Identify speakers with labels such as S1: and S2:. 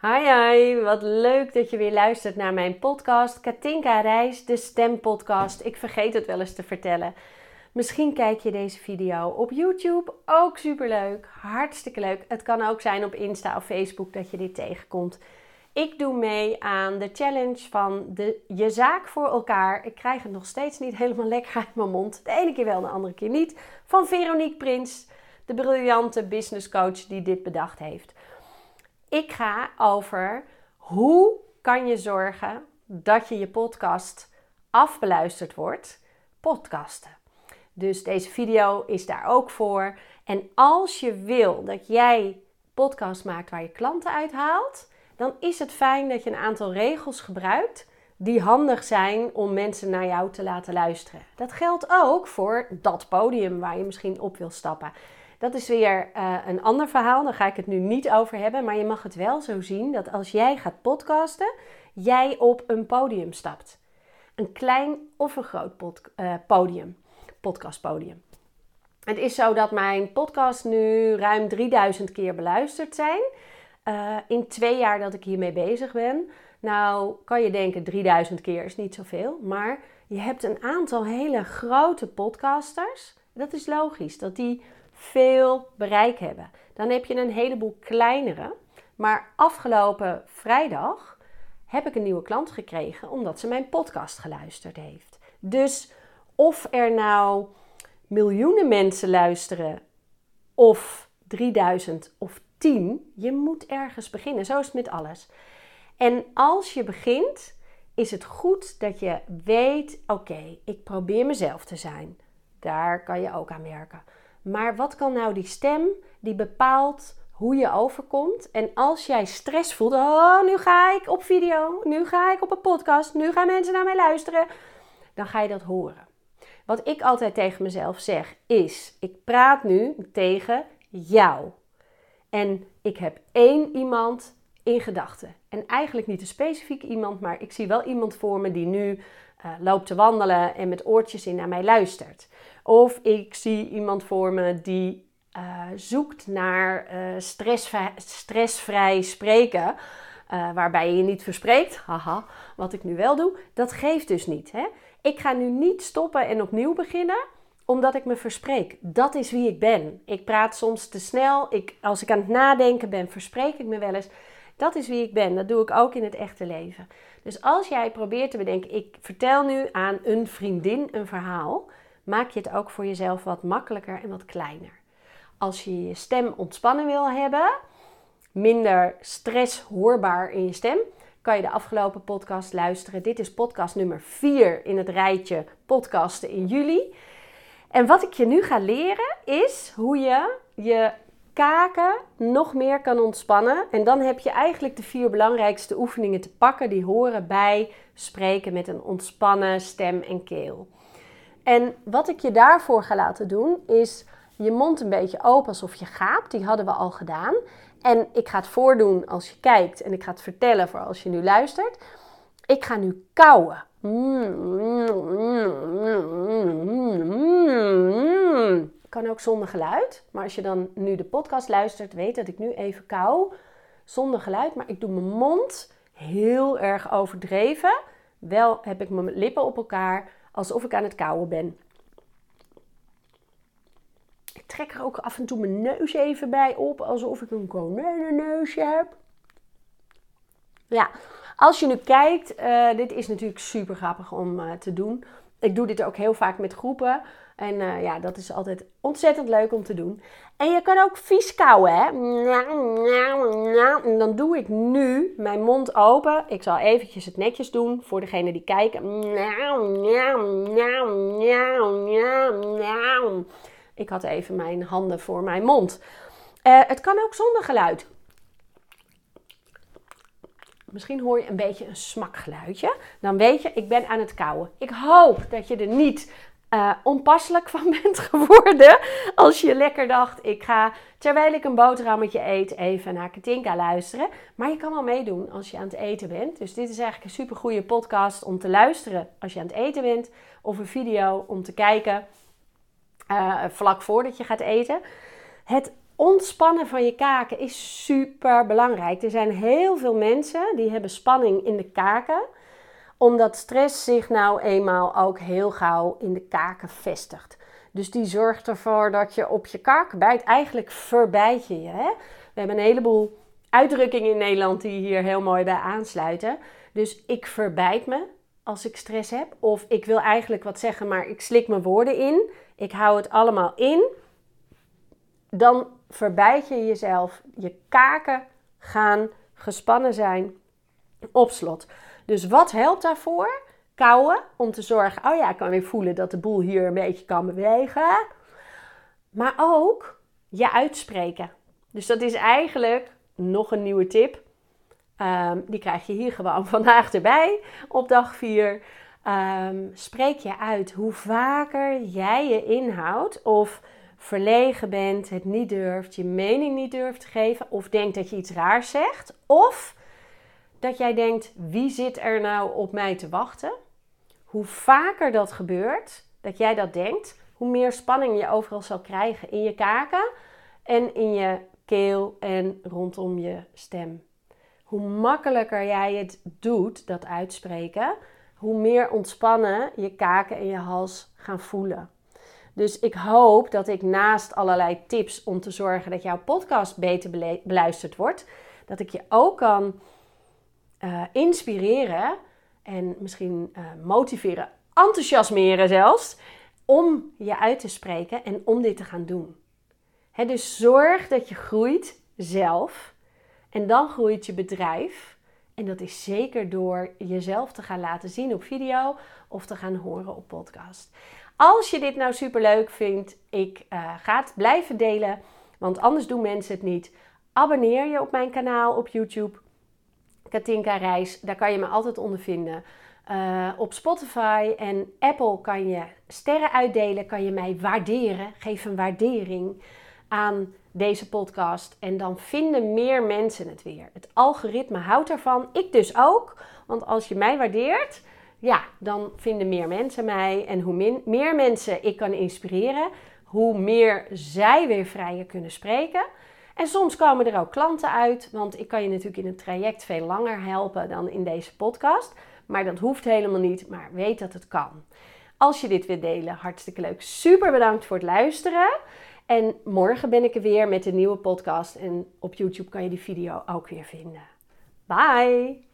S1: Hi, hi, wat leuk dat je weer luistert naar mijn podcast Katinka Reis, de stempodcast. Ik vergeet het wel eens te vertellen. Misschien kijk je deze video op YouTube, ook superleuk, hartstikke leuk. Het kan ook zijn op Insta of Facebook dat je dit tegenkomt. Ik doe mee aan de challenge van de, je zaak voor elkaar. Ik krijg het nog steeds niet helemaal lekker uit mijn mond. De ene keer wel, de andere keer niet. Van Veronique Prins, de briljante business coach die dit bedacht heeft. Ik ga over hoe kan je zorgen dat je je podcast afbeluisterd wordt. Podcasten. Dus deze video is daar ook voor. En als je wil dat jij podcast maakt waar je klanten uithaalt, dan is het fijn dat je een aantal regels gebruikt die handig zijn om mensen naar jou te laten luisteren. Dat geldt ook voor dat podium waar je misschien op wil stappen. Dat is weer uh, een ander verhaal, daar ga ik het nu niet over hebben. Maar je mag het wel zo zien dat als jij gaat podcasten, jij op een podium stapt. Een klein of een groot uh, podium, podcastpodium. Het is zo dat mijn podcast nu ruim 3000 keer beluisterd zijn. Uh, in twee jaar dat ik hiermee bezig ben. Nou, kan je denken 3000 keer is niet zoveel. Maar je hebt een aantal hele grote podcasters. Dat is logisch, dat die veel bereik hebben. Dan heb je een heleboel kleinere. Maar afgelopen vrijdag heb ik een nieuwe klant gekregen omdat ze mijn podcast geluisterd heeft. Dus of er nou miljoenen mensen luisteren of 3000 of 10, je moet ergens beginnen. Zo is het met alles. En als je begint, is het goed dat je weet: oké, ik probeer mezelf te zijn. Daar kan je ook aan werken. Maar wat kan nou die stem die bepaalt hoe je overkomt? En als jij stress voelt, oh, nu ga ik op video, nu ga ik op een podcast, nu gaan mensen naar mij luisteren, dan ga je dat horen. Wat ik altijd tegen mezelf zeg is: ik praat nu tegen jou. En ik heb één iemand in gedachten. En eigenlijk niet een specifiek iemand, maar ik zie wel iemand voor me die nu uh, loopt te wandelen en met oortjes in naar mij luistert. Of ik zie iemand voor me die uh, zoekt naar uh, stressvrij, stressvrij spreken. Uh, waarbij je je niet verspreekt, haha, wat ik nu wel doe, dat geeft dus niet. Hè? Ik ga nu niet stoppen en opnieuw beginnen, omdat ik me verspreek. Dat is wie ik ben. Ik praat soms te snel. Ik, als ik aan het nadenken ben, verspreek ik me wel eens. Dat is wie ik ben. Dat doe ik ook in het echte leven. Dus als jij probeert te bedenken, ik vertel nu aan een vriendin een verhaal, maak je het ook voor jezelf wat makkelijker en wat kleiner. Als je je stem ontspannen wil hebben, minder stress hoorbaar in je stem, kan je de afgelopen podcast luisteren. Dit is podcast nummer 4 in het rijtje podcasten in juli. En wat ik je nu ga leren is hoe je je kaken nog meer kan ontspannen. En dan heb je eigenlijk de vier belangrijkste oefeningen te pakken die horen bij spreken met een ontspannen stem en keel. En wat ik je daarvoor ga laten doen is je mond een beetje open alsof je gaapt. Die hadden we al gedaan. En ik ga het voordoen als je kijkt en ik ga het vertellen voor als je nu luistert. Ik ga nu kauwen. Kan ook zonder geluid. Maar als je dan nu de podcast luistert, weet dat ik nu even kauw. Zonder geluid. Maar ik doe mijn mond heel erg overdreven. Wel heb ik mijn lippen op elkaar alsof ik aan het kauwen ben. Ik trek er ook af en toe mijn neus even bij op, alsof ik een konijnenneusje heb. Ja, als je nu kijkt, uh, dit is natuurlijk super grappig om uh, te doen. Ik doe dit ook heel vaak met groepen. En uh, ja, dat is altijd ontzettend leuk om te doen. En je kan ook vies kauwen, hè. En dan doe ik nu mijn mond open. Ik zal eventjes het netjes doen voor degene die kijken. Ik had even mijn handen voor mijn mond. Uh, het kan ook zonder geluid. Misschien hoor je een beetje een smakgeluidje. Dan weet je, ik ben aan het kauwen. Ik hoop dat je er niet uh, onpasselijk van bent geworden. Als je lekker dacht, ik ga terwijl ik een boterhammetje eet even naar Katinka luisteren. Maar je kan wel meedoen als je aan het eten bent. Dus dit is eigenlijk een super goede podcast om te luisteren als je aan het eten bent. Of een video om te kijken uh, vlak voordat je gaat eten. Het ontspannen van je kaken is super belangrijk. Er zijn heel veel mensen die hebben spanning in de kaken, omdat stress zich nou eenmaal ook heel gauw in de kaken vestigt. Dus die zorgt ervoor dat je op je kaak bijt. Eigenlijk verbijt je je. Hè? We hebben een heleboel uitdrukkingen in Nederland die hier heel mooi bij aansluiten. Dus ik verbijt me als ik stress heb. Of ik wil eigenlijk wat zeggen, maar ik slik mijn woorden in. Ik hou het allemaal in. Dan verbijt je jezelf. Je kaken gaan gespannen zijn op slot. Dus wat helpt daarvoor? Kouwen, om te zorgen, oh ja, ik kan weer voelen dat de boel hier een beetje kan bewegen. Maar ook je uitspreken. Dus dat is eigenlijk nog een nieuwe tip. Ehm, die krijg je hier gewoon vandaag erbij op dag 4. Ehm, spreek je uit hoe vaker jij je inhoudt of verlegen bent, het niet durft, je mening niet durft te geven of denkt dat je iets raars zegt of dat jij denkt wie zit er nou op mij te wachten. Hoe vaker dat gebeurt, dat jij dat denkt, hoe meer spanning je overal zal krijgen in je kaken en in je keel en rondom je stem. Hoe makkelijker jij het doet, dat uitspreken, hoe meer ontspannen je kaken en je hals gaan voelen. Dus ik hoop dat ik naast allerlei tips om te zorgen dat jouw podcast beter beluisterd wordt, dat ik je ook kan uh, inspireren en misschien uh, motiveren, enthousiasmeren zelfs, om je uit te spreken en om dit te gaan doen. Dus zorg dat je groeit zelf en dan groeit je bedrijf. En dat is zeker door jezelf te gaan laten zien op video of te gaan horen op podcast. Als je dit nou super leuk vindt, ik uh, ga het blijven delen, want anders doen mensen het niet. Abonneer je op mijn kanaal op YouTube, Katinka Reis. Daar kan je me altijd onder vinden. Uh, op Spotify en Apple kan je sterren uitdelen, kan je mij waarderen. Geef een waardering aan deze podcast. En dan vinden meer mensen het weer. Het algoritme houdt ervan. Ik dus ook. Want als je mij waardeert, ja, dan vinden meer mensen mij. En hoe min, meer mensen ik kan inspireren, hoe meer zij weer vrijer kunnen spreken. En soms komen er ook klanten uit, want ik kan je natuurlijk in het traject veel langer helpen dan in deze podcast. Maar dat hoeft helemaal niet, maar weet dat het kan. Als je dit wilt delen, hartstikke leuk. Super bedankt voor het luisteren. En morgen ben ik er weer met een nieuwe podcast. En op YouTube kan je die video ook weer vinden. Bye!